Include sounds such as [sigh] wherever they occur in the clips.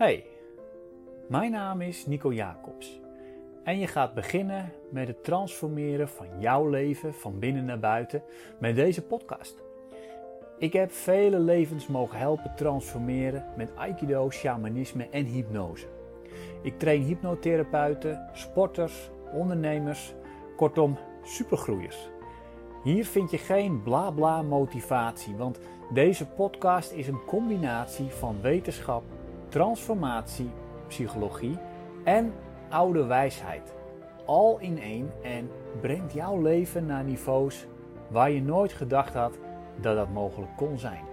Hey, mijn naam is Nico Jacobs en je gaat beginnen met het transformeren van jouw leven van binnen naar buiten met deze podcast. Ik heb vele levens mogen helpen transformeren met aikido, shamanisme en hypnose. Ik train hypnotherapeuten, sporters, ondernemers, kortom supergroeiers. Hier vind je geen bla bla motivatie, want deze podcast is een combinatie van wetenschap, transformatie, psychologie en oude wijsheid. Al in één en brengt jouw leven naar niveaus waar je nooit gedacht had dat dat mogelijk kon zijn.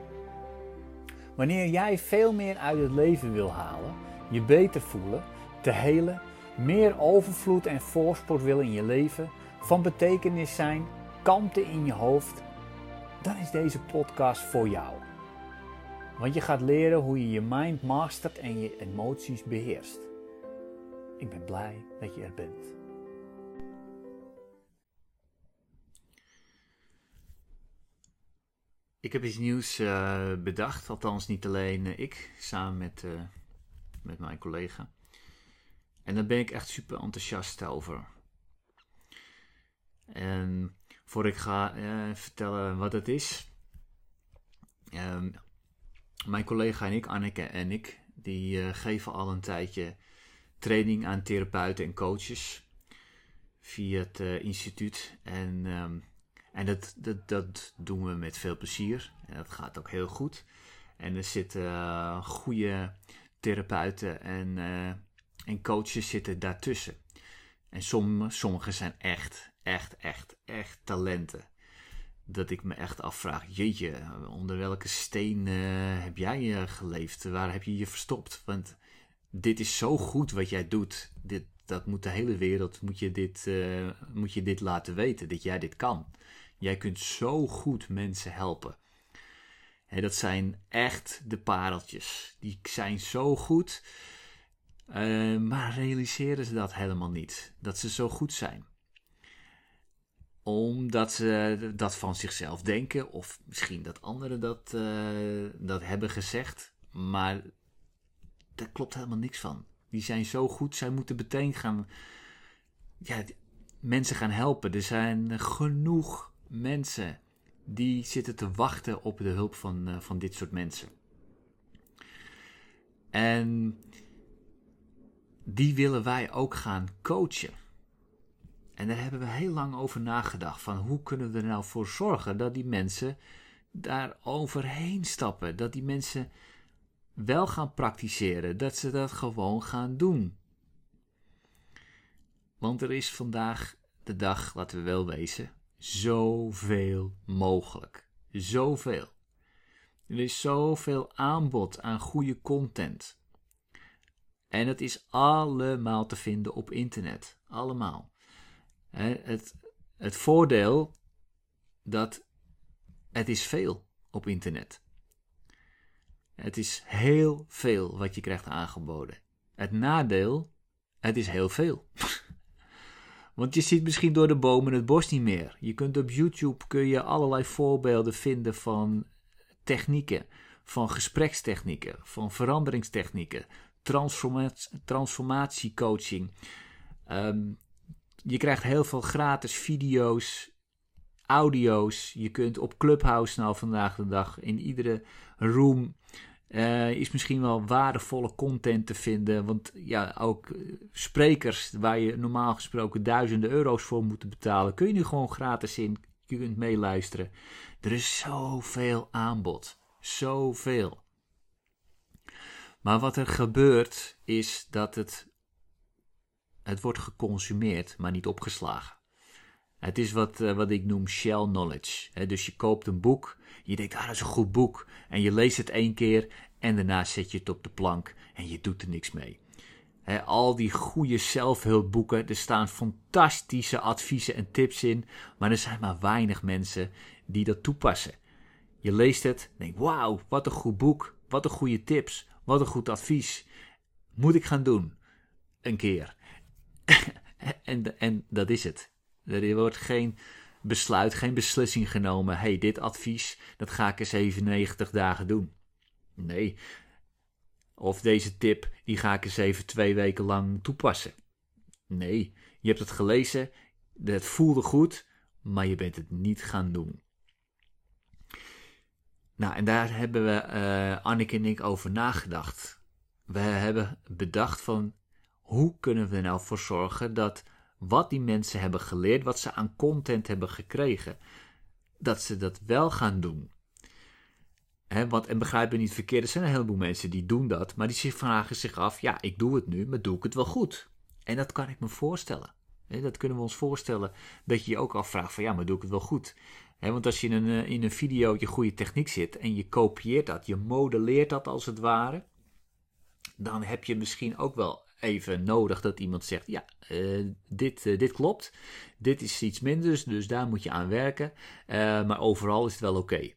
Wanneer jij veel meer uit het leven wil halen, je beter voelen, te helen, meer overvloed en voorspoed wil in je leven, van betekenis zijn, kalmte in je hoofd, dan is deze podcast voor jou. Want je gaat leren hoe je je mind mastert en je emoties beheerst. Ik ben blij dat je er bent. Ik heb iets nieuws uh, bedacht, althans niet alleen uh, ik, samen met, uh, met mijn collega. En daar ben ik echt super enthousiast over. En voor ik ga vertellen wat het is, um, mijn collega en ik, Anneke en ik, die geven al een tijdje training aan therapeuten en coaches via het instituut. En um, en dat, dat, dat doen we met veel plezier. En dat gaat ook heel goed. En er zitten uh, goede therapeuten en, en coaches zitten daartussen. En som, sommige zijn echt, echt, echt, echt talenten. Dat ik me echt afvraag, jeetje, onder welke steen uh, heb jij geleefd? Waar heb je je verstopt? Want dit is zo goed wat jij doet. Dit, dat moet de hele wereld, moet je dit, moet je dit laten weten, dat jij dit kan. Jij kunt zo goed mensen helpen. dat zijn echt de pareltjes. Die zijn zo goed, maar realiseren ze dat helemaal niet. Dat ze zo goed zijn. Omdat ze dat van zichzelf denken, of misschien dat anderen dat, uh, dat hebben gezegd, maar daar klopt helemaal niks van. Die zijn zo goed, zij moeten meteen gaan. Ja, mensen gaan helpen. Er zijn genoeg mensen die zitten te wachten op de hulp van, uh, van dit soort mensen. En die willen wij ook gaan coachen. En daar hebben we heel lang over nagedacht. Van hoe kunnen we er nou voor zorgen dat die mensen daar overheen stappen. Dat die mensen wel gaan praktiseren. Dat ze dat gewoon gaan doen. Want er is vandaag de dag, laten we wel wezen, zoveel mogelijk. Zoveel. Er is zoveel aanbod aan goede content. En het is allemaal te vinden op internet. Allemaal. Het, het voordeel dat het is veel op internet. Het is heel veel wat je krijgt aangeboden. Het nadeel, het is heel veel. [laughs] Want je ziet misschien door de bomen het bos niet meer. Je kunt op YouTube kun je allerlei voorbeelden vinden van technieken, van gesprekstechnieken, van veranderingstechnieken, transformatie, transformatiecoaching. Um, je krijgt heel veel gratis video's, audio's. Je kunt op Clubhouse nou vandaag de dag in iedere room uh, is misschien wel waardevolle content te vinden. Want ja, ook eh, sprekers waar je normaal gesproken duizenden euro's voor moet betalen, kun je nu gewoon gratis in. Je kunt meeluisteren. Er is zoveel aanbod. Zoveel. Maar wat er gebeurt is dat het, het wordt geconsumeerd, maar niet opgeslagen. Het is wat, uh, wat ik noem shell knowledge. dus je koopt een boek, je denkt, ah, dat is een goed boek. En je leest het één keer en daarna zet je het op de plank en je doet er niks mee. al die goede zelfhulpboeken, er staan fantastische adviezen en tips in, maar er zijn maar weinig mensen die dat toepassen. Je leest het, denkt, wauw, wat een goed boek, wat een goede tips, wat een goed advies. Moet ik gaan doen? Een keer. [laughs] en, en dat is het. Er wordt geen besluit, geen beslissing genomen. hey, dit advies, dat ga ik eens even 90 dagen doen. Nee, Of deze tip, die ga ik eens even twee weken lang toepassen. Nee, je hebt het gelezen, het voelde goed, maar je bent het niet gaan doen. Nou, en daar hebben we, uh, Anneke en ik, over nagedacht. We hebben bedacht van, hoe kunnen we nou voor zorgen dat wat die mensen hebben geleerd, wat ze aan content hebben gekregen, dat ze dat wel gaan doen. Want, en begrijp me niet verkeerd, er zijn een heleboel mensen die doen dat, maar die vragen zich af, ja, ik doe het nu, maar doe ik het wel goed? En dat kan ik me voorstellen. Dat kunnen we ons voorstellen, dat je je ook afvraagt van, ja, maar doe ik het wel goed? Want als je in een, eh, in een video je goede techniek zit en je kopieert dat, je modelleert dat als het ware, dan heb je misschien ook wel even nodig dat iemand zegt: Ja, uh, dit, uh, dit klopt. Dit is iets minder, dus daar moet je aan werken. Uh, maar overal is het wel oké.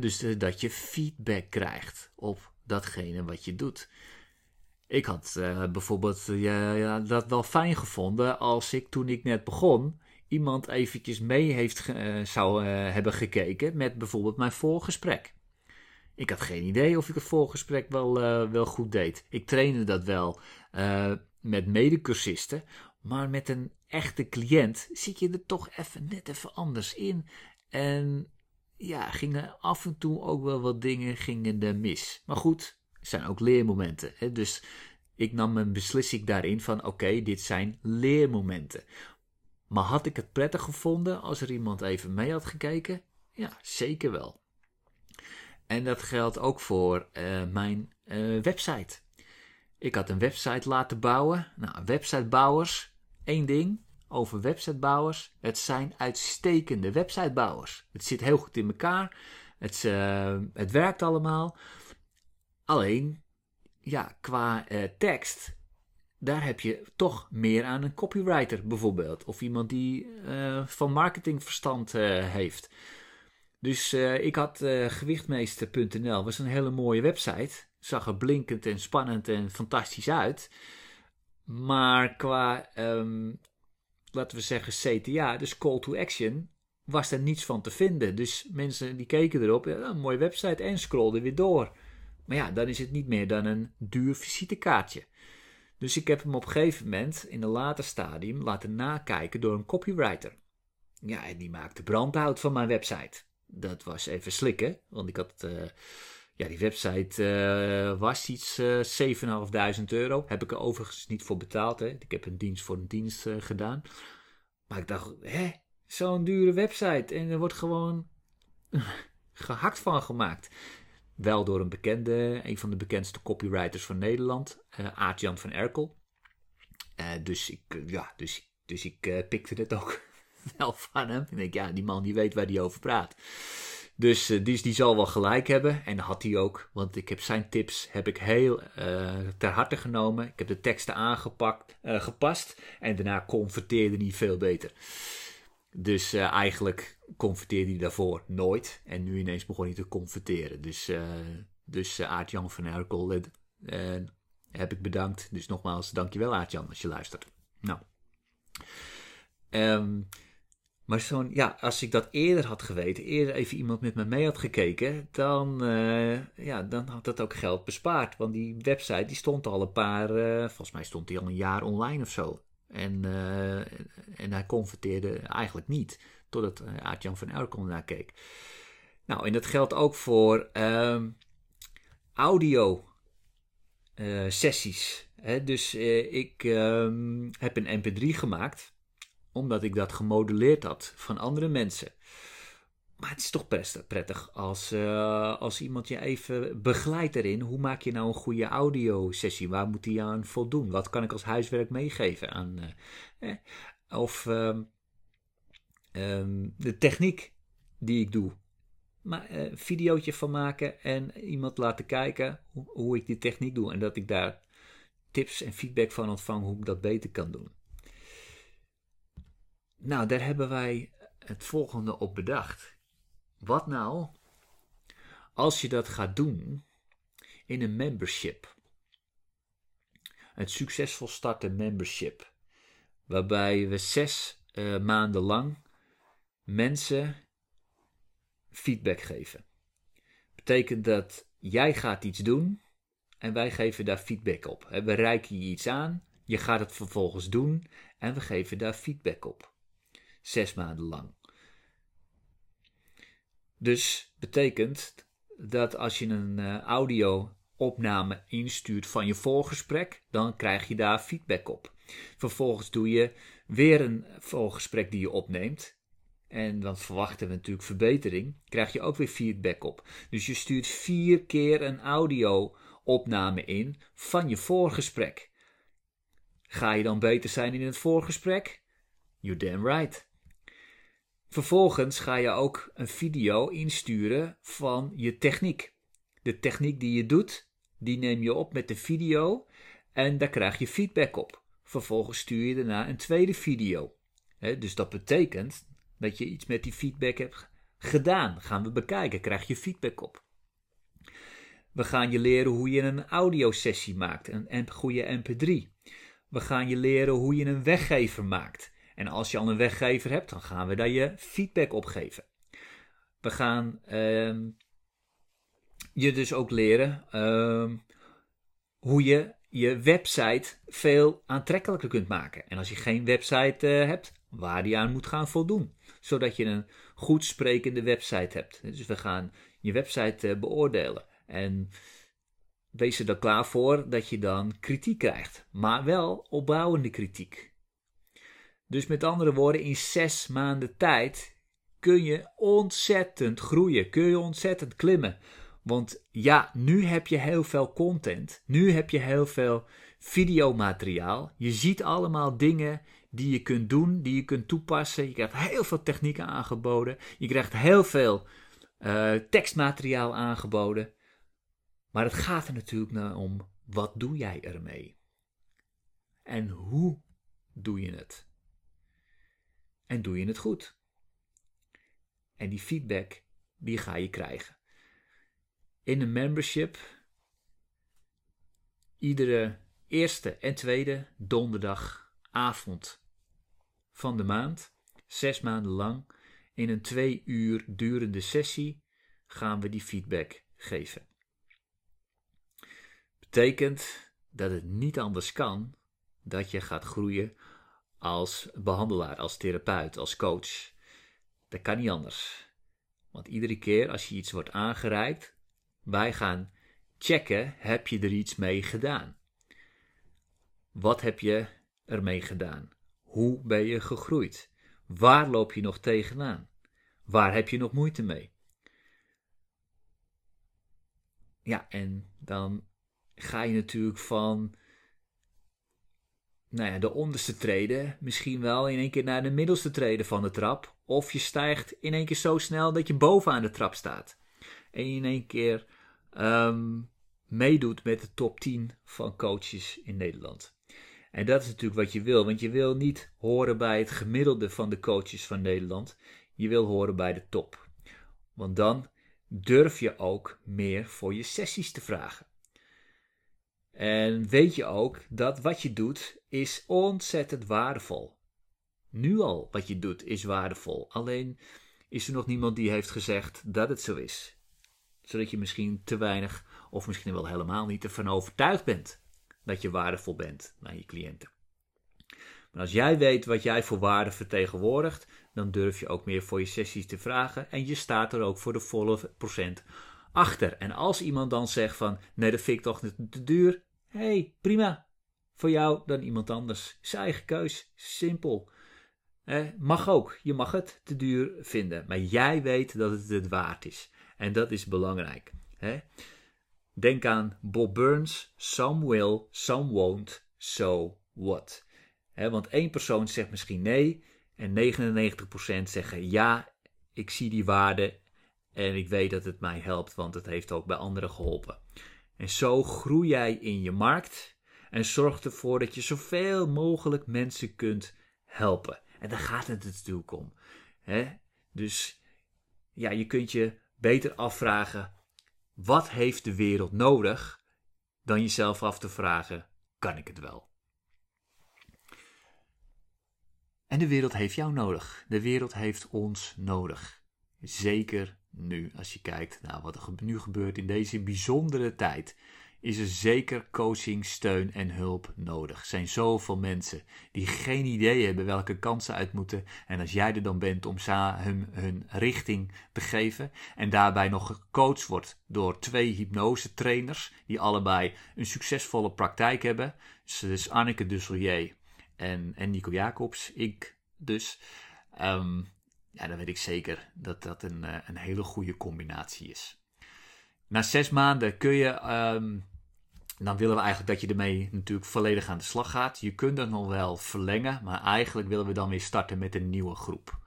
Dus dat je feedback krijgt op datgene wat je doet. Ik had bijvoorbeeld ja, dat wel fijn gevonden als ik toen ik net begon. Iemand eventjes mee heeft, zou hebben gekeken met bijvoorbeeld mijn voorgesprek. Ik had geen idee of ik het voorgesprek wel, uh, wel goed deed. Ik trainde dat wel uh, met medecursisten. Maar met een echte cliënt zit je er toch even net even anders in. En ja, gingen af en toe ook wel wat dingen gingen er mis. Maar goed, er zijn ook leermomenten. Hè? Dus ik nam een beslissing daarin van oké, dit zijn leermomenten. Maar had ik het prettig gevonden als er iemand even mee had gekeken? Ja, zeker wel. En dat geldt ook voor uh, mijn uh, website. Ik had een website laten bouwen. Nou, websitebouwers, één ding over websitebouwers. Het zijn uitstekende websitebouwers. Het zit heel goed in elkaar. Het, uh, het werkt allemaal. Alleen, ja, qua tekst, daar heb je toch meer aan een copywriter bijvoorbeeld. Of iemand die van marketingverstand heeft. Dus uh, ik had uh, gewichtmeester.nl, was een hele mooie website. Zag er blinkend en spannend en fantastisch uit. Maar qua, um, laten we zeggen, CTA, dus call to action, was er niets van te vinden. Dus mensen die keken erop, ja, een mooie website en scrollden weer door. Maar ja, dan is het niet meer dan een duur visitekaartje. Dus ik heb hem op een gegeven moment in een later stadium laten nakijken door een copywriter. Ja, en die maakte brandhout van mijn website dat was even slikken. Want ik had. Uh, ja, die website uh, was iets uh, 7.500 euro. Heb ik er overigens niet voor betaald. Hè. Ik heb een dienst voor een dienst gedaan. Maar ik dacht, hè, zo'n dure website. En er wordt gewoon [laughs] gehakt van gemaakt. Wel door een bekende, een van de bekendste copywriters van Nederland, Aart-Jan van Erkel. dus ik, ja, dus, dus ik pikte het ook [laughs] wel van hem. Ik denk, ja, die man die weet waar hij over praat. Dus uh, die, die zal wel gelijk hebben. En dat had hij ook. Want ik heb zijn tips heb ik heel uh, ter harte genomen. Ik heb de teksten aangepakt, uh, gepast. En daarna converteerde hij veel beter. Dus eigenlijk converteerde hij daarvoor nooit. En nu ineens begon hij te converteren. Dus, dus Aart-Jan van Erkel heb ik bedankt. Dus nogmaals, dankjewel Aart-Jan als je luistert. Nou. Um, maar zo'n, ja, als ik dat eerder had geweten, eerder even iemand met me mee had gekeken, dan, uh, ja, dan had dat ook geld bespaard. Want die website die stond al een paar, uh, volgens mij stond die al een jaar online of zo. En, uh, en hij converteerde eigenlijk niet, totdat Aart-Jan van Elkom naar keek. Nou, en dat geldt ook voor ehm, audio sessies. Dus ik um, heb een mp3 gemaakt omdat ik dat gemodelleerd had van andere mensen. Maar het is toch best prettig als, uh, als iemand je even begeleidt erin. Hoe maak je nou een goede audiosessie? Waar moet die aan voldoen? Wat kan ik als huiswerk meegeven aan? Eh, of uh, um, de techniek die ik doe. Maar een uh, videootje van maken en iemand laten kijken hoe ik die techniek doe. En dat ik daar tips en feedback van ontvang hoe ik dat beter kan doen. Nou, daar hebben wij het volgende op bedacht. Wat nou als je dat gaat doen in een membership? Het succesvol starten membership. Waarbij we zes uh, maanden lang mensen feedback geven. Betekent dat jij gaat iets doen en wij geven daar feedback op. We reiken je iets aan, je gaat het vervolgens doen en we geven daar feedback op. Zes maanden lang. Dus betekent dat als je een uh, audio-opname instuurt van je voorgesprek, dan krijg je daar feedback op. Vervolgens doe je weer een voorgesprek die je opneemt. En dan verwachten we natuurlijk verbetering. Krijg je ook weer feedback op. Dus je stuurt vier keer een audio-opname in van je voorgesprek. Ga je dan beter zijn in het voorgesprek? You damn right. Vervolgens ga je ook een video insturen van je techniek. De techniek die je doet, die neem je op met de video en daar krijg je feedback op. Vervolgens stuur je daarna een tweede video. dus dat betekent dat je iets met die feedback hebt gedaan. Gaan we bekijken, krijg je feedback op. We gaan je leren hoe je een audiosessie maakt, een goede MP3. We gaan je leren hoe je een weggever maakt. En als je al een weggever hebt, dan gaan we daar je feedback op geven. We gaan uh, je dus ook leren uh, hoe je je website veel aantrekkelijker kunt maken. En als je geen website uh, hebt, waar die aan moet gaan voldoen. Zodat je een goed sprekende website hebt. Dus we gaan je website uh, beoordelen. En wees er dan klaar voor dat je dan kritiek krijgt. Maar wel opbouwende kritiek. Dus met andere woorden, in zes maanden tijd kun je ontzettend groeien. Kun je ontzettend klimmen. Want ja, nu heb je heel veel content. Nu heb je heel veel videomateriaal. Je ziet allemaal dingen die je kunt doen, die je kunt toepassen. Je krijgt heel veel technieken aangeboden. Je krijgt heel veel uh, tekstmateriaal aangeboden. Maar het gaat er natuurlijk naar om, wat doe jij ermee? En hoe doe je het? En doe je het goed? En die feedback, die ga je krijgen. In een membership, iedere eerste en tweede donderdagavond van de maand, zes maanden lang, in een twee uur durende sessie, gaan we die feedback geven. Betekent dat het niet anders kan dat je gaat groeien als behandelaar, als therapeut, als coach. Dat kan niet anders. Want iedere keer als je iets wordt aangereikt, wij gaan checken, heb je er iets mee gedaan? Wat heb je ermee gedaan? Hoe ben je gegroeid? Waar loop je nog tegenaan? Waar heb je nog moeite mee? Ja, en dan ga je natuurlijk van nou ja, de onderste treden misschien wel in één keer naar de middelste treden van de trap. Of je stijgt in één keer zo snel dat je bovenaan de trap staat. En je in één keer um, meedoet met de top 10 van coaches in Nederland. En dat is natuurlijk wat je wil, want je wil niet horen bij het gemiddelde van de coaches van Nederland. Je wil horen bij de top. Want dan durf je ook meer voor je sessies te vragen. En weet je ook dat wat je doet is ontzettend waardevol. Nu al wat je doet is waardevol. Alleen is er nog niemand die heeft gezegd dat het zo is. Zodat je misschien te weinig of misschien wel helemaal niet ervan overtuigd bent dat je waardevol bent naar je cliënten. Maar als jij weet wat jij voor waarde vertegenwoordigt, dan durf je ook meer voor je sessies te vragen en je staat er ook voor de volle procent achter. En als iemand dan zegt van, nee dat vind ik toch te duur, hey, prima. Voor jou dan iemand anders. Zijn eigen keus. Simpel. Mag ook. Je mag het te duur vinden. Maar jij weet dat het het waard is. En dat is belangrijk. Hè? Denk aan Bob Burns. Some will, some won't. So what? Want één persoon zegt misschien nee. En 99% zeggen ja. Ik zie die waarde. En ik weet dat het mij helpt. Want het heeft ook bij anderen geholpen. En zo groei jij in je markt en zorg ervoor dat je zoveel mogelijk mensen kunt helpen. En daar gaat het natuurlijk om. Dus ja, je kunt je beter afvragen: wat heeft de wereld nodig? Dan jezelf af te vragen: kan ik het wel? En de wereld heeft jou nodig. De wereld heeft ons nodig. Zeker nu, als je kijkt naar wat er nu gebeurt in deze bijzondere tijd. is er zeker coaching, steun en hulp nodig. Er zijn zoveel mensen die geen idee hebben welke kansen uit moeten. En als jij er dan bent om hun, hun richting te geven en daarbij nog gecoacht wordt door twee hypnose trainers die allebei een succesvolle praktijk hebben. Dus Anneke Dusselier en, en Nico Jacobs, ik dus. Ehm, ja, dan weet ik zeker dat dat een, eh, een hele goede combinatie is. Na zes maanden kun je, ehm, dan willen we eigenlijk dat je ermee natuurlijk volledig aan de slag gaat. Je kunt dat nog wel verlengen, maar eigenlijk willen we dan weer starten met een nieuwe groep.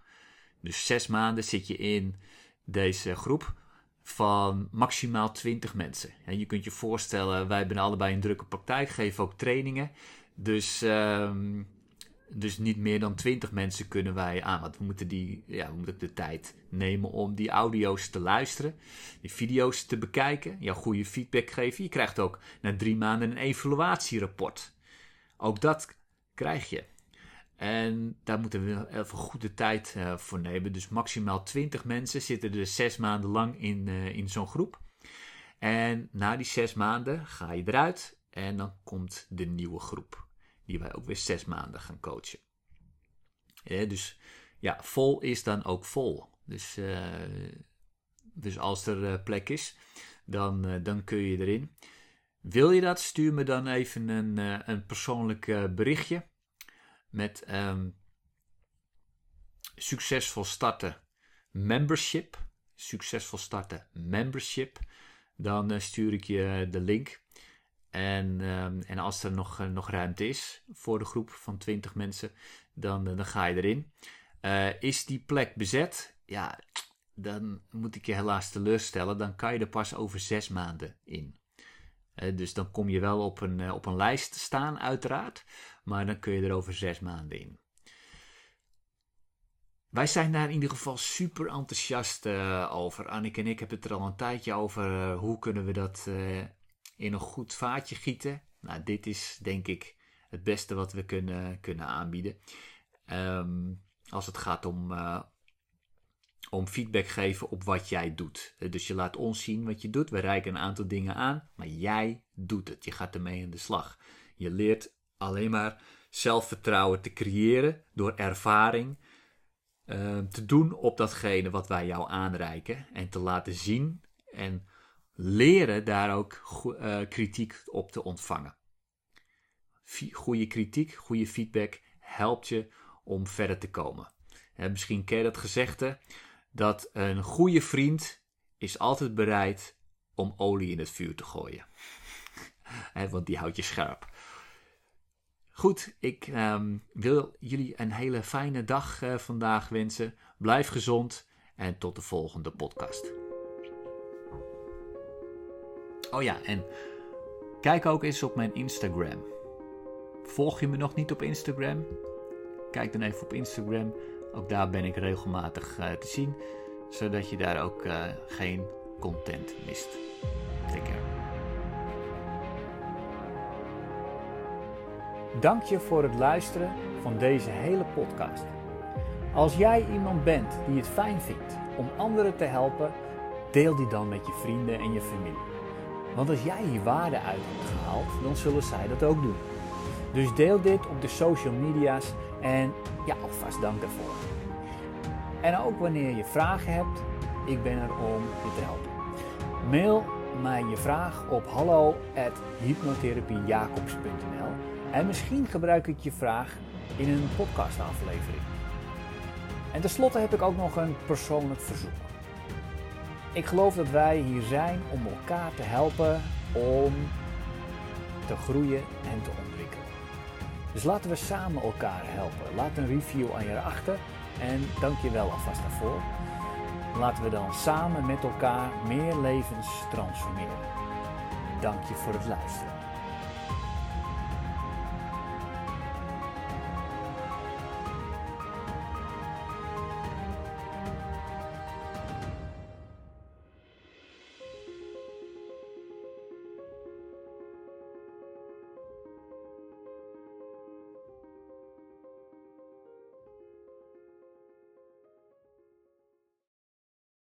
Dus zes maanden zit je in deze groep van maximaal 20 mensen. En je kunt je voorstellen, wij hebben allebei een drukke praktijk, geven ook trainingen. Dus um, dus niet meer dan 20 mensen kunnen wij aan. Want we moeten, die, ja, we moeten de tijd nemen om die audio's te luisteren. Die video's te bekijken. Jouw goede feedback geven. Je krijgt ook na drie maanden een evaluatierapport. Ook dat krijg je. En daar moeten we even goede tijd uh, voor nemen. Dus maximaal 20 mensen zitten er zes maanden lang in, uh, in zo'n groep. En na die zes maanden ga je eruit en dan komt de nieuwe groep die wij ook weer zes maanden gaan coachen. dus ja, vol is dan ook vol. Dus, uh, dus als er uh, plek is, dan, uh, dan kun je erin. Wil je dat? Stuur me dan even een, een persoonlijk berichtje met um, succesvol starten membership. Succesvol starten membership. Dan stuur ik je de link. En, um, en als er nog, uh, nog ruimte is voor de groep van 20 mensen, dan, uh, dan ga je erin. Uh, is die plek bezet? Ja, dan moet ik je helaas teleurstellen. Dan kan je er pas over zes maanden in. dus dan kom je wel op een, op een lijst te staan, uiteraard. Maar dan kun je er over zes maanden in. Wij zijn daar in ieder geval super enthousiast over. Annik en ik hebben het er al een tijdje over. hoe kunnen we dat in een goed vaatje gieten. Nou, dit is denk ik het beste wat we kunnen, kunnen aanbieden. Ehm, als het gaat om, uh, om feedback geven op wat jij doet. Dus je laat ons zien wat je doet. We reiken een aantal dingen aan, maar jij doet het. Je gaat ermee aan de slag. Je leert alleen maar zelfvertrouwen te creëren door ervaring uh, te doen op datgene wat wij jou aanreiken en te laten zien en leren daar ook uh, kritiek op te ontvangen. Goede kritiek, goede feedback helpt je om verder te komen. Misschien ken je dat gezegde dat een goede vriend is altijd bereid om olie in het vuur te gooien. [laughs] Want die houdt je scherp. Goed, ik um, wil jullie een hele fijne dag uh, vandaag wensen. Blijf gezond en tot de volgende podcast. Oh ja, en kijk ook eens op mijn Instagram. Volg je me nog niet op Instagram? Kijk dan even op Instagram. Ook daar ben ik regelmatig uh, te zien, zodat je daar ook uh, geen content mist. Take. Dank je voor het luisteren van deze hele podcast. Als jij iemand bent die het fijn vindt om anderen te helpen, deel die dan met je vrienden en je familie. Want als jij hier waarde uit hebt gehaald, dan zullen zij dat ook doen. Dus deel dit op de social media's en ja, alvast dank daarvoor. En ook wanneer je vragen hebt, ik ben er om je te helpen. Mail mij je vraag op hallo@hypnotherapiejacobs.nl en misschien gebruik ik je vraag in een podcastaflevering. En tenslotte heb ik ook nog een persoonlijk verzoek. Ik geloof dat wij hier zijn om elkaar te helpen om te groeien en te ontwikkelen. Dus laten we samen elkaar helpen. Laat een review aan je achter en dank je wel alvast daarvoor. Laten we dan samen met elkaar meer levens transformeren. Dank je voor het luisteren.